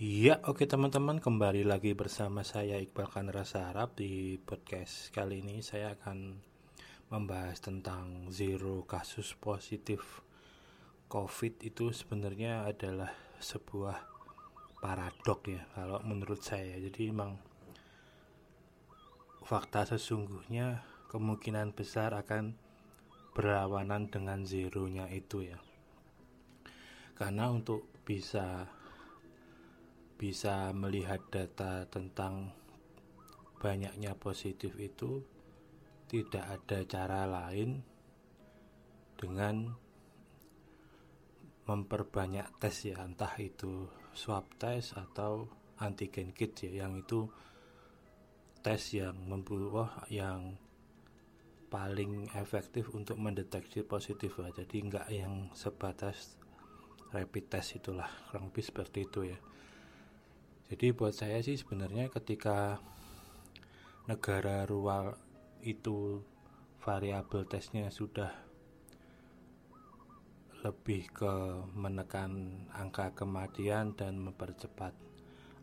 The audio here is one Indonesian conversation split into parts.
Iya, oke teman-teman, kembali lagi bersama saya Iqbal Rasa Arab di podcast kali ini saya akan membahas tentang zero kasus positif COVID itu sebenarnya adalah sebuah paradok ya kalau menurut saya. Jadi memang fakta sesungguhnya kemungkinan besar akan berlawanan dengan zeronya itu ya. Karena untuk bisa bisa melihat data tentang banyaknya positif itu tidak ada cara lain dengan memperbanyak tes ya entah itu swab tes atau antigen kit ya yang itu tes yang membuat yang paling efektif untuk mendeteksi positif ya. jadi enggak yang sebatas rapid test itulah kurang lebih seperti itu ya jadi buat saya sih sebenarnya ketika negara ruang itu variabel tesnya sudah lebih ke menekan angka kematian dan mempercepat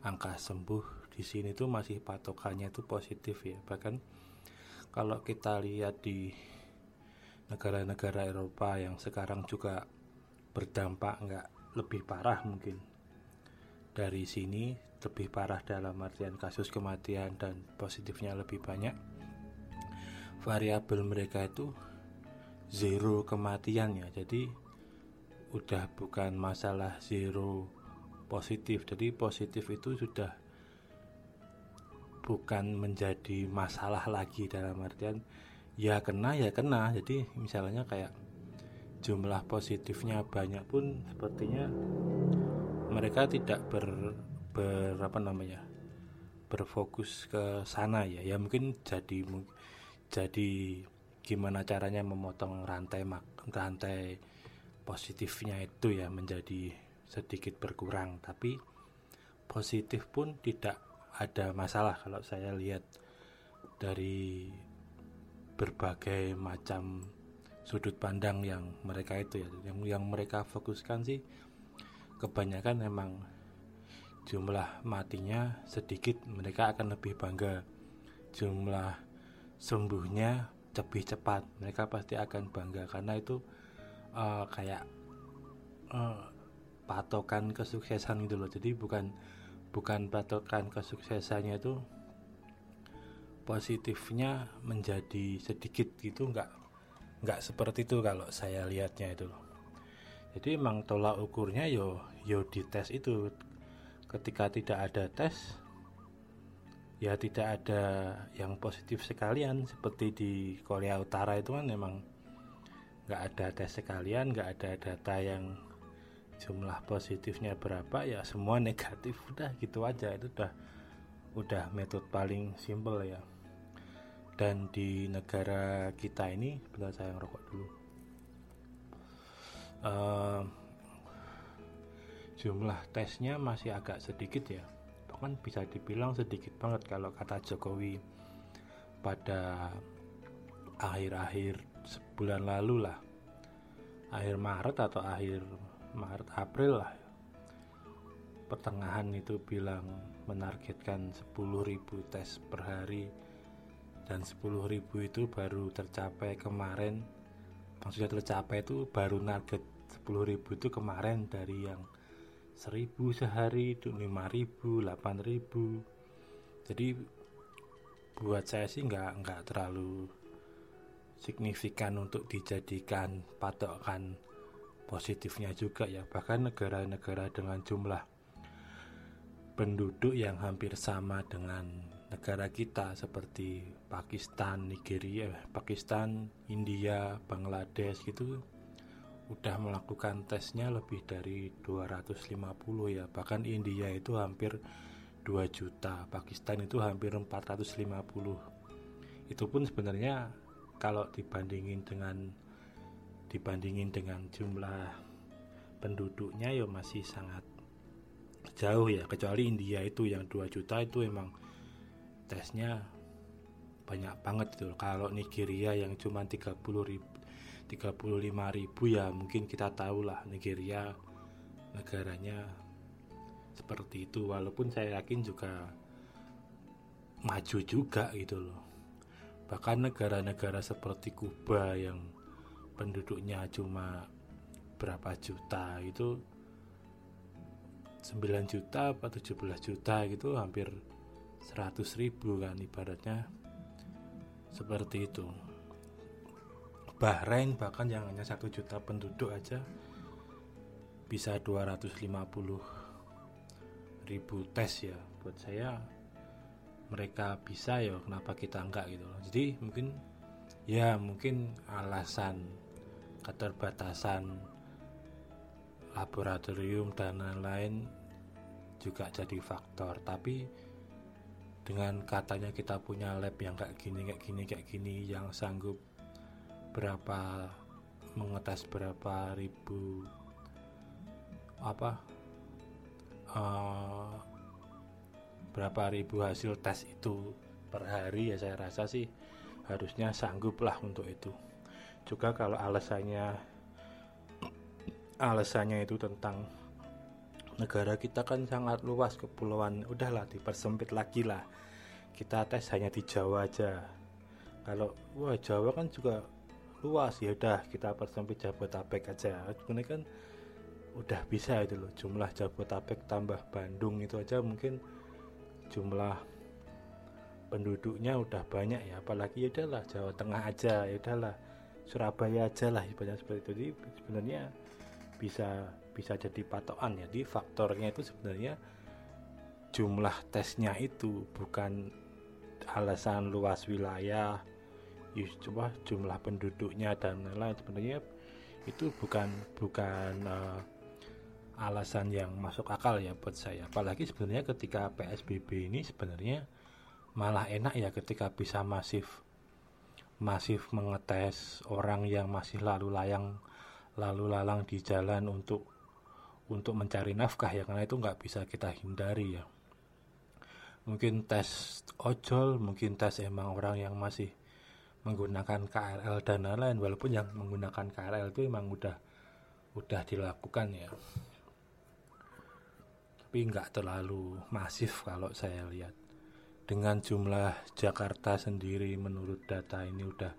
angka sembuh di sini tuh masih patokannya itu positif ya. Bahkan kalau kita lihat di negara-negara Eropa yang sekarang juga berdampak nggak lebih parah mungkin. Dari sini lebih parah dalam artian kasus kematian dan positifnya lebih banyak. Variabel mereka itu zero kematian ya. Jadi udah bukan masalah zero positif. Jadi positif itu sudah bukan menjadi masalah lagi dalam artian ya kena ya kena. Jadi misalnya kayak jumlah positifnya banyak pun sepertinya mereka tidak ber ber apa namanya berfokus ke sana ya. Ya mungkin jadi jadi gimana caranya memotong rantai mak rantai positifnya itu ya menjadi sedikit berkurang. Tapi positif pun tidak ada masalah kalau saya lihat dari berbagai macam sudut pandang yang mereka itu ya yang yang mereka fokuskan sih kebanyakan memang jumlah matinya sedikit mereka akan lebih bangga. Jumlah sembuhnya lebih cepat mereka pasti akan bangga. Karena itu uh, kayak uh, patokan kesuksesan gitu loh. Jadi bukan bukan patokan kesuksesannya itu positifnya menjadi sedikit gitu nggak nggak seperti itu kalau saya lihatnya itu jadi emang tolak ukurnya yo yo dites itu ketika tidak ada tes ya tidak ada yang positif sekalian. Seperti di Korea Utara itu kan memang nggak ada tes sekalian nggak ada data yang jumlah positifnya berapa ya semua negatif. Udah gitu aja itu udah udah metode paling simple ya. Dan di negara kita ini benar saya ngerokok dulu. Uh, jumlah tesnya masih agak sedikit ya. Bahkan bisa dibilang sedikit banget kalau kata Jokowi pada akhir-akhir sebulan lalu lah. Akhir Maret atau akhir Maret April lah. Pertengahan itu bilang menargetkan 10.000 tes per hari. Dan 10.000 itu baru tercapai kemarin. Maksudnya tercapai itu baru target 10.000 itu kemarin dari yang seribu sehari itu lima ribu delapan ribu. Jadi buat saya sih nggak nggak terlalu signifikan untuk dijadikan patokan positifnya juga ya. Bahkan negara-negara dengan jumlah penduduk yang hampir sama dengan negara kita seperti Pakistan, Nigeria, Pakistan, India, Bangladesh gitu udah melakukan tesnya lebih dari 250 ya. Bahkan India itu hampir 2 juta Pakistan itu hampir 450 itu pun sebenarnya kalau dibandingin dengan dibandingin dengan jumlah penduduknya ya masih sangat jauh ya. Kecuali India itu yang 2 juta itu emang tesnya banyak banget itu kalau Nigeria yang cuma 30 ribu 35 ribu ya mungkin kita tahu lah Nigeria negaranya seperti itu. Walaupun saya yakin juga maju juga gitu loh. Bahkan negara-negara seperti Kuba yang penduduknya cuma berapa juta itu 9 juta atau 17 juta gitu hampir 100 ribu kan ibaratnya. Seperti itu Bahrain bahkan yang hanya satu juta penduduk aja bisa 250 ribu tes ya. Buat saya mereka bisa ya kenapa kita enggak gitu loh. Jadi mungkin ya mungkin alasan keterbatasan laboratorium dan lain-lain juga jadi faktor. Tapi dengan katanya kita punya lab yang kayak gini kayak gini kayak gini yang sanggup berapa mengetes berapa ribu apa uh, berapa ribu hasil tes itu per hari ya saya rasa sih harusnya sanggup lah untuk itu. Juga kalau alasannya alasannya itu tentang negara kita kan sangat luas kepulauan udahlah dipersempit lagi lah. Kita tes hanya di Jawa aja. Kalau wah Jawa kan juga luas ya udah kita persempit Jabotabek aja. Sebenarnya kan udah bisa itu loh jumlah Jabotabek tambah Bandung itu aja mungkin jumlah penduduknya udah banyak ya. Apalagi ya udahlah Jawa Tengah aja ya udahlah Surabaya aja lah ibaratnya seperti itu. Jadi sebenarnya bisa bisa jadi patokan ya. Di faktornya itu sebenarnya jumlah tesnya itu bukan alasan luas wilayah coba jumlah penduduknya dan lain-lain. Sebenarnya itu bukan bukan uh, alasan yang masuk akal ya buat saya. Apalagi sebenarnya ketika PSBB ini sebenarnya malah enak ya ketika bisa masif masif mengetes orang yang masih lalu layang lalu lalang di jalan untuk untuk mencari nafkah ya karena itu nggak bisa kita hindari ya. Mungkin tes ojol mungkin tes emang orang yang masih menggunakan KRL dan lain-lain. Walaupun yang menggunakan KRL itu emang udah udah dilakukan ya. Tapi nggak terlalu masif kalau saya lihat. Dengan jumlah Jakarta sendiri menurut data ini udah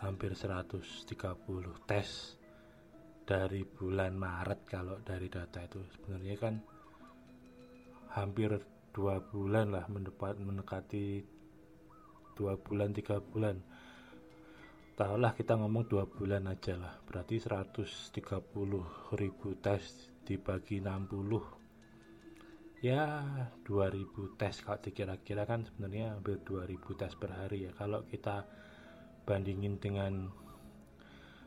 hampir 130 tes dari bulan Maret kalau dari data itu. Sebenarnya kan hampir dua bulan lah mendekati dua bulan tiga bulan tahulah kita ngomong dua bulan aja lah. Berarti 130 ribu tes dibagi 60 ya 2000 tes kalau dikira-kira kan sebenarnya hampir 2000 tes per hari ya. Kalau kita bandingin dengan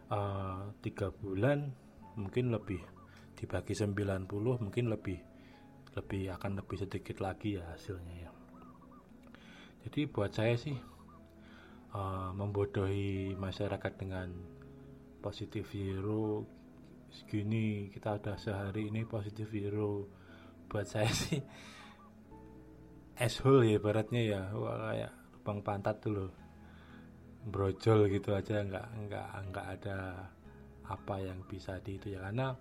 uh, tiga bulan mungkin lebih. Dibagi 90 mungkin lebih. Lebih akan lebih sedikit lagi ya hasilnya ya. Jadi buat saya sih uh, membodohi masyarakat dengan positif zero segini kita ada sehari ini positif zero buat saya sih asshole ya baratnya ya. Wah kayak lubang pantat tuh loh. Brojol gitu aja nggak nggak nggak ada apa yang bisa di itu ya. Karena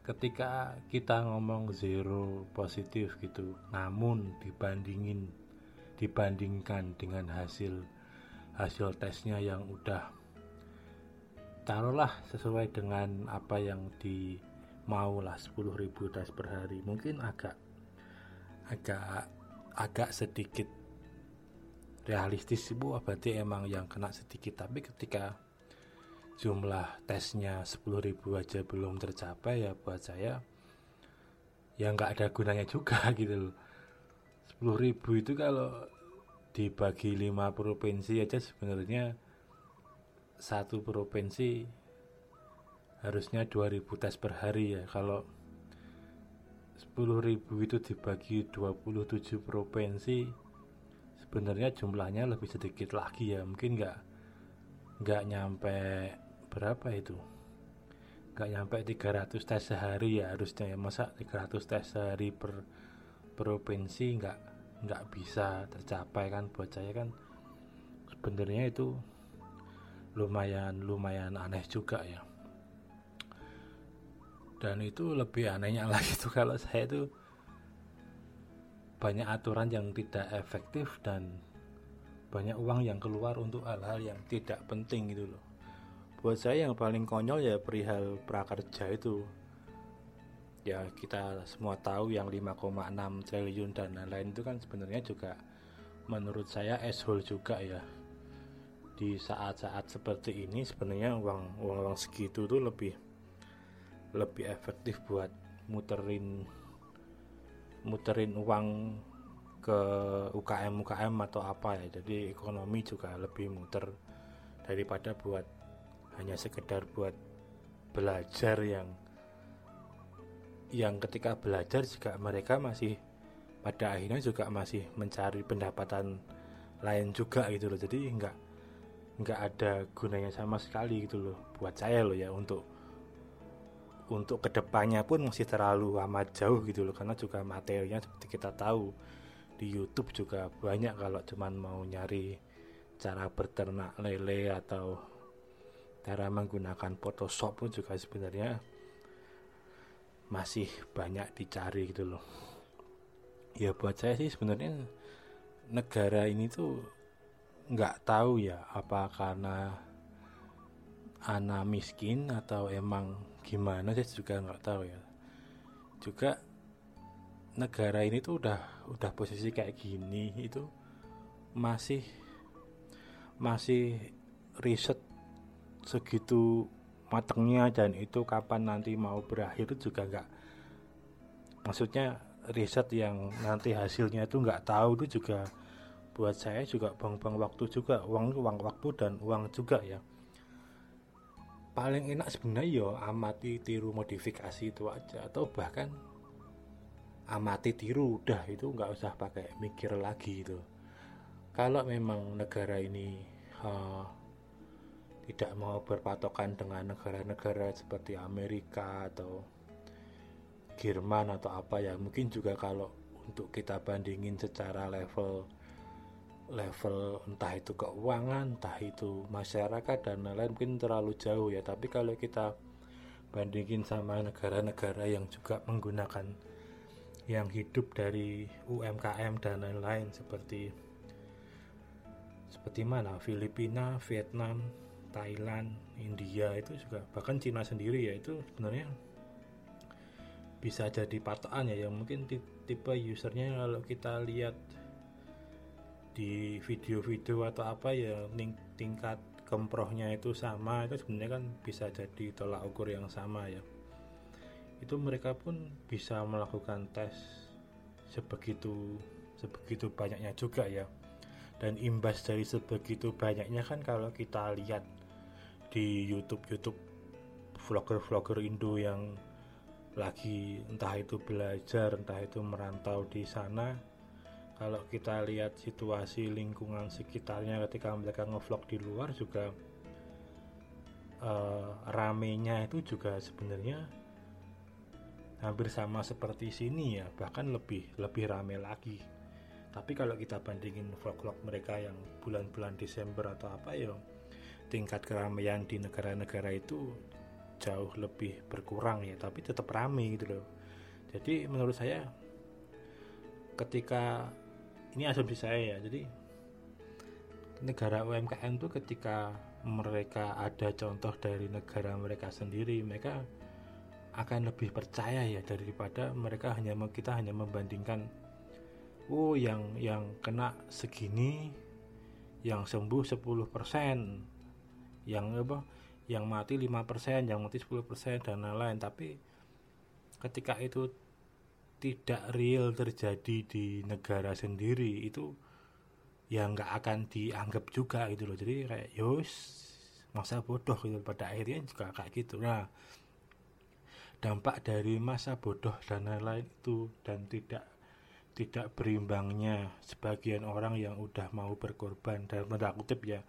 ketika kita ngomong zero positif gitu namun dibandingin dibandingkan dengan hasil hasil tesnya yang udah taruhlah sesuai dengan apa yang di maulah 10.000 tes per hari. Mungkin agak agak agak sedikit realistis bu. Berarti emang yang kena sedikit. Tapi ketika jumlah tesnya 10.000 aja belum tercapai ya buat saya ya nggak ada gunanya juga gitu loh 10.000 itu kalau dibagi 5 provinsi aja sebenarnya satu provinsi harusnya 2000 tes per hari ya. Kalau 10.000 itu dibagi 27 provinsi sebenarnya jumlahnya lebih sedikit lagi ya. Mungkin nggak nggak nyampe berapa itu? Nggak nyampe 300 tes sehari ya harusnya ya. Masa 300 tes sehari per provinsi nggak nggak bisa tercapai kan buat saya kan. Sebenarnya itu lumayan lumayan aneh juga ya. Dan itu lebih anehnya lagi tuh kalau saya tuh banyak aturan yang tidak efektif dan banyak uang yang keluar untuk hal-hal yang tidak penting gitu loh. Buat saya yang paling konyol ya perihal prakerja itu ya kita semua tahu yang 5,6 triliun dan lain-lain itu kan sebenarnya juga menurut saya ashole juga ya. Di saat-saat seperti ini sebenarnya uang uang uang segitu tuh lebih lebih efektif buat muterin muterin uang ke UKM UKM atau apa ya. Jadi ekonomi juga lebih muter daripada buat hanya sekedar buat belajar yang yang ketika belajar juga mereka masih pada akhirnya juga masih mencari pendapatan lain juga gitu loh. Jadi nggak nggak ada gunanya sama sekali gitu loh buat saya loh ya untuk untuk ke depannya pun masih terlalu amat jauh gitu loh. Karena juga materinya seperti kita tahu di YouTube juga banyak kalau cuman mau nyari cara berternak lele atau cara menggunakan Photoshop pun juga sebenarnya masih banyak dicari gitu loh. Ya buat saya sih sebenarnya negara ini tuh nggak tahu ya apa karena anak miskin atau emang gimana saya juga nggak tahu ya. Juga negara ini tuh udah udah posisi kayak gini itu masih masih riset segitu matengnya dan itu kapan nanti mau berakhir juga nggak maksudnya riset yang nanti hasilnya itu nggak tahu itu juga buat saya juga bang-bang waktu juga uang uang waktu dan uang juga ya. Paling enak sebenarnya yo ya amati tiru modifikasi itu aja atau bahkan amati tiru udah itu nggak usah pakai mikir lagi itu. Kalau memang negara ini uh, tidak mau berpatokan dengan negara-negara seperti Amerika atau Jerman atau apa ya. Mungkin juga kalau untuk kita bandingin secara level level entah itu keuangan entah itu masyarakat dan lain-lain mungkin terlalu jauh ya. Tapi kalau kita bandingin sama negara-negara yang juga menggunakan yang hidup dari UMKM dan lain-lain seperti seperti mana? Filipina, Vietnam, Thailand, India itu juga bahkan Cina sendiri ya itu sebenarnya bisa jadi patokan ya yang mungkin tipe usernya kalau kita lihat di video-video atau apa ya tingkat kemprohnya itu sama itu sebenarnya kan bisa jadi tolak ukur yang sama ya. Itu mereka pun bisa melakukan tes sebegitu sebegitu banyaknya juga ya. Dan imbas dari sebegitu banyaknya kan kalau kita lihat di YouTube YouTube vlogger-vlogger Indo yang lagi entah itu belajar entah itu merantau di sana. Kalau kita lihat situasi lingkungan sekitarnya ketika mereka ngevlog di luar juga uh, ramenya itu juga sebenarnya hampir sama seperti sini ya bahkan lebih lebih rame lagi. Tapi kalau kita bandingin vlog-vlog mereka yang bulan-bulan Desember atau apa ya tingkat keramaian di negara-negara itu jauh lebih berkurang ya tapi tetap ramai gitu loh. Jadi menurut saya ketika ini asumsi saya ya jadi negara UMKM itu ketika mereka ada contoh dari negara mereka sendiri mereka akan lebih percaya ya daripada mereka hanya kita hanya membandingkan oh yang yang kena segini yang sembuh 10% yang apa yang mati 5% yang mati 10% dan lain-lain. Tapi ketika itu tidak real terjadi di negara sendiri itu ya nggak akan dianggap juga gitu loh. Jadi kayak yos masa bodoh gitu pada akhirnya juga kayak gitu. Nah dampak dari masa bodoh dan lain-lain itu dan tidak tidak berimbangnya sebagian orang yang udah mau berkorban dan tanda kutip ya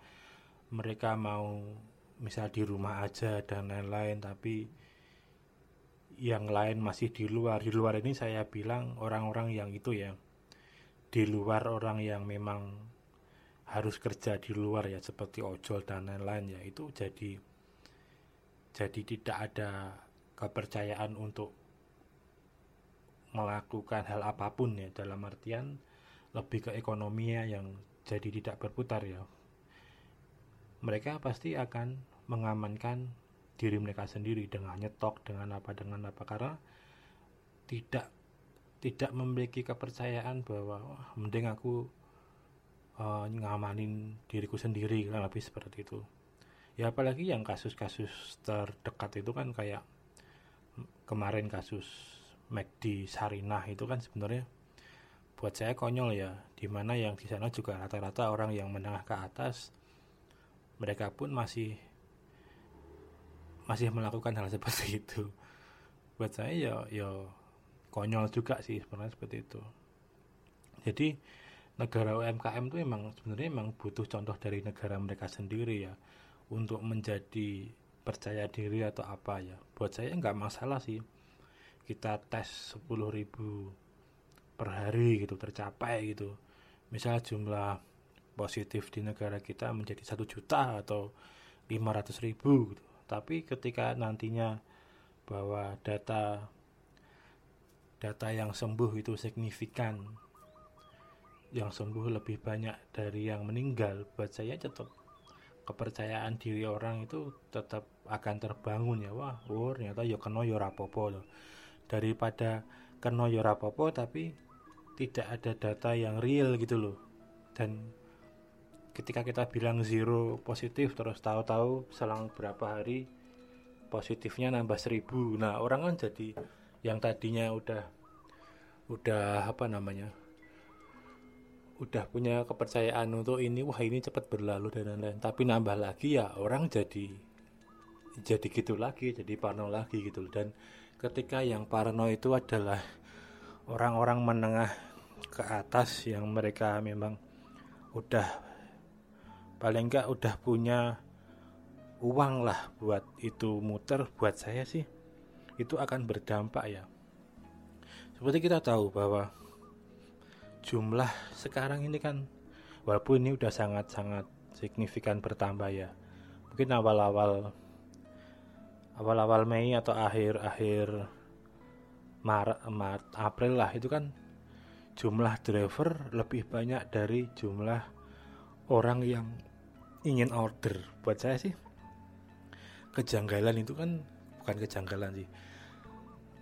mereka mau misal di rumah aja dan lain-lain tapi yang lain masih di luar. Di luar ini saya bilang orang-orang yang itu ya di luar orang yang memang harus kerja di luar ya seperti ojol dan lain-lain ya itu jadi jadi tidak ada kepercayaan untuk melakukan hal apa pun ya dalam artian lebih ke ekonominya yang jadi tidak berputar ya mereka pasti akan mengamankan diri mereka sendiri dengan nyetok dengan apa dengan apa. Karena tidak tidak memiliki kepercayaan bahwa wah, mending aku uh, ngamanin diriku sendiri kan lebih seperti itu. Ya apalagi yang kasus-kasus terdekat itu kan kayak kemarin kasus McD Sarinah itu kan sebenarnya buat saya konyol ya. Di mana yang di sana juga rata-rata orang yang menengah ke atas mereka pun masih masih melakukan hal seperti itu. Buat saya ya ya konyol juga sih sebenarnya seperti itu. Jadi negara UMKM itu emang sebenarnya emang butuh contoh dari negara mereka sendiri ya untuk menjadi percaya diri atau apa ya. Buat saya nggak masalah sih. Kita tes 10.000 per hari gitu tercapai gitu. Misal jumlah positif di negara kita menjadi satu juta atau 500 ribu gitu. tapi ketika nantinya bahwa data data yang sembuh itu signifikan yang sembuh lebih banyak dari yang meninggal buat saya tetap kepercayaan diri orang itu tetap akan terbangun ya. Wah oh, ternyata ya kena ya rapopo loh. Daripada kena ya rapopo tapi tidak ada data yang real gitu loh. Dan ketika kita bilang zero positif terus tahu-tahu selang berapa hari positifnya nambah seribu. Nah orang kan jadi yang tadinya udah udah apa namanya udah punya kepercayaan untuk ini wah ini cepat berlalu dan lain-lain. Tapi nambah lagi ya orang jadi jadi gitu lagi jadi parno lagi gitu dan ketika yang parno itu adalah orang-orang menengah ke atas yang mereka memang udah paling enggak udah punya uang lah buat itu muter buat saya sih. Itu akan berdampak ya. Seperti kita tahu bahwa jumlah sekarang ini kan walaupun ini udah sangat-sangat signifikan bertambah ya. Mungkin awal-awal awal-awal Mei atau akhir-akhir Maret, Maret April lah itu kan jumlah driver lebih banyak dari jumlah orang yang ingin order. Buat saya sih kejanggalan itu kan bukan kejanggalan sih.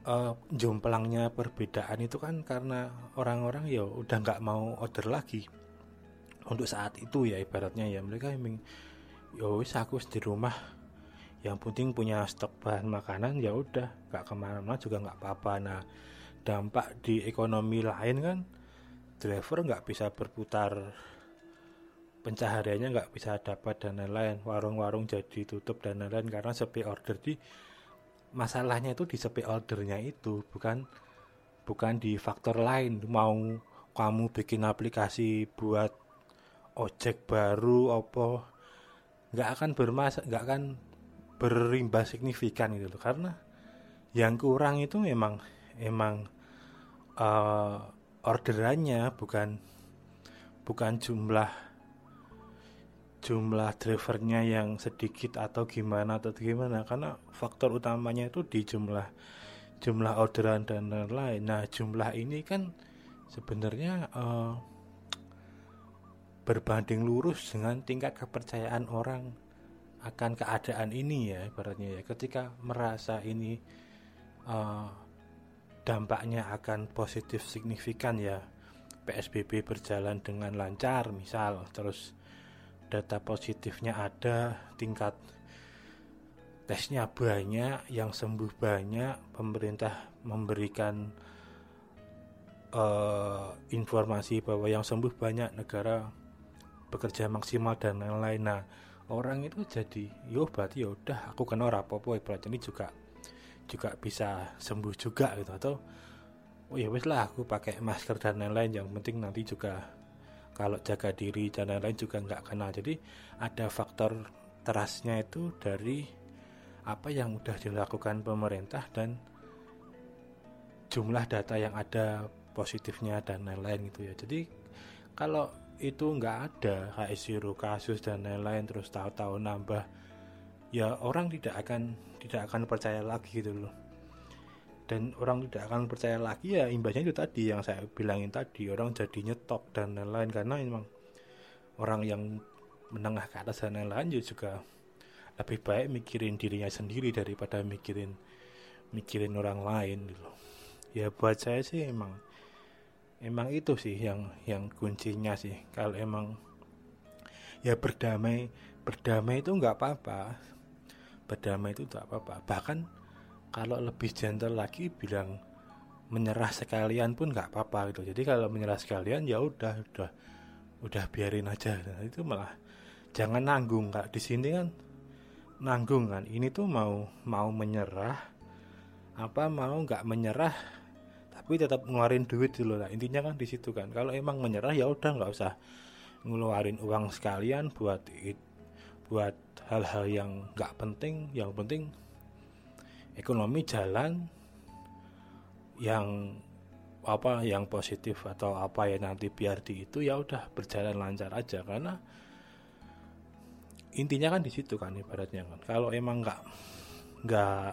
Uh, jomplangnya perbedaan itu kan karena orang-orang ya udah nggak mau order lagi. Untuk saat itu ya ibaratnya ya mereka yang ya wis aku di rumah. Yang penting punya stok bahan makanan ya udah. Nggak ke mana-mana juga nggak apa-apa. Nah dampak di ekonomi lain kan driver nggak bisa berputar pencahariannya nggak bisa dapat dan lain-lain. Warung-warung jadi tutup dan lain-lain karena sepi order di masalahnya itu di sepi ordernya itu bukan bukan di faktor lain. Mau kamu bikin aplikasi buat ojek baru apa nggak akan bermasa nggak akan berimbas signifikan gitu loh. Karena yang kurang itu memang emang uh, orderannya bukan bukan jumlah jumlah drivernya yang sedikit atau gimana atau gimana karena faktor utamanya itu di jumlah jumlah orderan dan lain-lain. Nah jumlah ini kan sebenarnya uh, berbanding lurus dengan tingkat kepercayaan orang akan keadaan ini ya ibaratnya ya ketika merasa ini uh, dampaknya akan positif signifikan ya PSBB berjalan dengan lancar misal terus data positifnya ada, tingkat tesnya banyak, yang sembuh banyak, pemerintah memberikan uh, informasi bahwa yang sembuh banyak, negara bekerja maksimal dan lain-lain. Nah, orang itu jadi, yo berarti ya udah aku kena rapopo berarti ini juga juga bisa sembuh juga gitu atau oh ya wes lah aku pakai masker dan lain-lain yang penting nanti juga kalau jaga diri dan lain-lain juga nggak kena jadi ada faktor terasnya itu dari apa yang sudah dilakukan pemerintah dan jumlah data yang ada positifnya dan lain-lain gitu ya. Jadi kalau itu nggak ada zero kasus dan lain-lain terus tahu-tahu nambah ya orang tidak akan tidak akan percaya lagi gitu loh dan orang tidak akan percaya lagi ya imbasnya itu tadi yang saya bilangin tadi. Orang jadi nyetop dan lain-lain. Karena memang orang yang menengah ke atas dan lain-lain ya juga lebih baik mikirin dirinya sendiri daripada mikirin mikirin orang lain gitu ya buat saya sih emang emang itu sih yang yang kuncinya sih. Kalau emang ya berdamai berdamai itu nggak apa-apa. Berdamai itu tak apa-apa. Bahkan kalau lebih gentle lagi bilang menyerah sekalian pun nggak apa-apa gitu. Jadi kalau menyerah sekalian ya udah udah udah biarin aja. Nah, itu malah jangan nanggung. Kak di sini kan nanggung kan. Ini tuh mau mau menyerah apa mau nggak menyerah tapi tetap ngeluarin duit dulu lah intinya kan di situ kan. Kalau emang menyerah ya udah nggak usah ngeluarin uang sekalian buat buat hal-hal yang nggak penting. Yang penting ekonomi jalan yang apa yang positif atau apa ya nanti biar di itu ya udah berjalan lancar aja. Karena intinya kan di situ kan ibaratnya kan. Kalau emang nggak nggak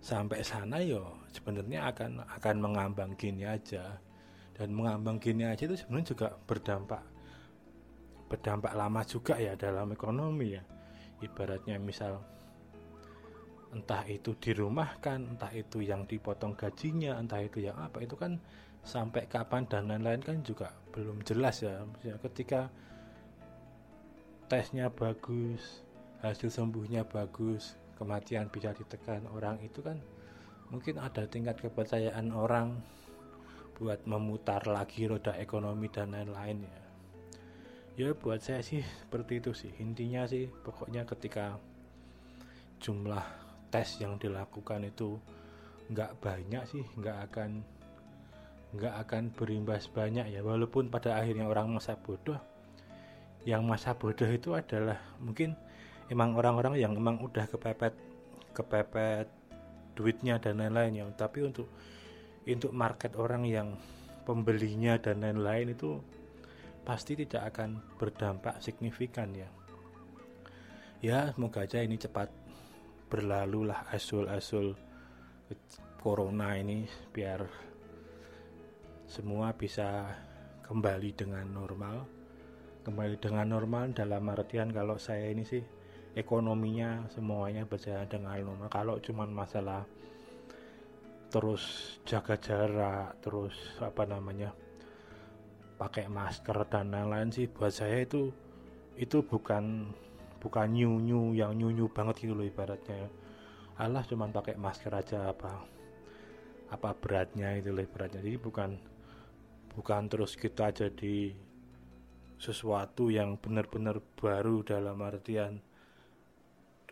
sampai sana yo sebenarnya akan akan mengambang gini aja. Dan mengambang gini aja itu sebenarnya juga berdampak berdampak lama juga ya dalam ekonomi ya. Ibaratnya misal entah itu dirumahkan, entah itu yang dipotong gajinya, entah itu yang apa itu kan sampai kapan dan lain-lain kan juga belum jelas ya. Ketika tesnya bagus, hasil sembuhnya bagus, kematian bisa ditekan orang itu kan mungkin ada tingkat kepercayaan orang buat memutar lagi roda ekonomi dan lain-lain ya. Ya buat saya sih seperti itu sih. Intinya sih pokoknya ketika jumlah tes yang dilakukan itu nggak banyak sih nggak akan nggak akan berimbas banyak ya. Walaupun pada akhirnya orang masa bodoh yang masa bodoh itu adalah mungkin emang orang-orang yang emang udah kepepet kepepet duitnya dan lain-lain ya. Tapi untuk untuk market orang yang pembelinya dan lain-lain itu pasti tidak akan berdampak signifikan ya. Ya semoga aja ini cepat berlalulah asul-asul corona ini biar semua bisa kembali dengan normal. Kembali dengan normal dalam artian kalau saya ini sih ekonominya semuanya berjalan dengan normal. Kalau cuma masalah terus jaga jarak terus apa namanya pakai masker dan lain-lain sih buat saya itu itu bukan bukan new new yang new new banget gitu loh ibaratnya Allah cuma pakai masker aja apa apa beratnya itu loh ibaratnya. Jadi bukan bukan terus kita jadi sesuatu yang benar-benar baru dalam artian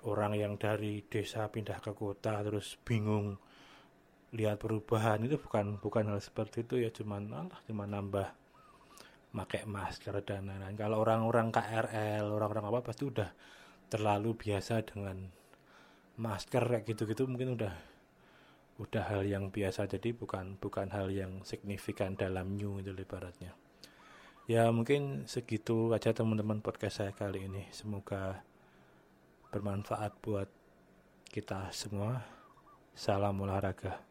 orang yang dari desa pindah ke kota terus bingung lihat perubahan. Itu bukan bukan hal seperti itu ya. Cuman Allah cuma nambah pakai masker dan lain-lain. Kalau orang-orang KRL, orang-orang apa pasti udah terlalu biasa dengan masker kayak gitu-gitu mungkin udah udah hal yang biasa jadi bukan bukan hal yang signifikan dalam new itu ibaratnya. Ya mungkin segitu aja teman-teman podcast saya kali ini. Semoga bermanfaat buat kita semua. Salam olahraga.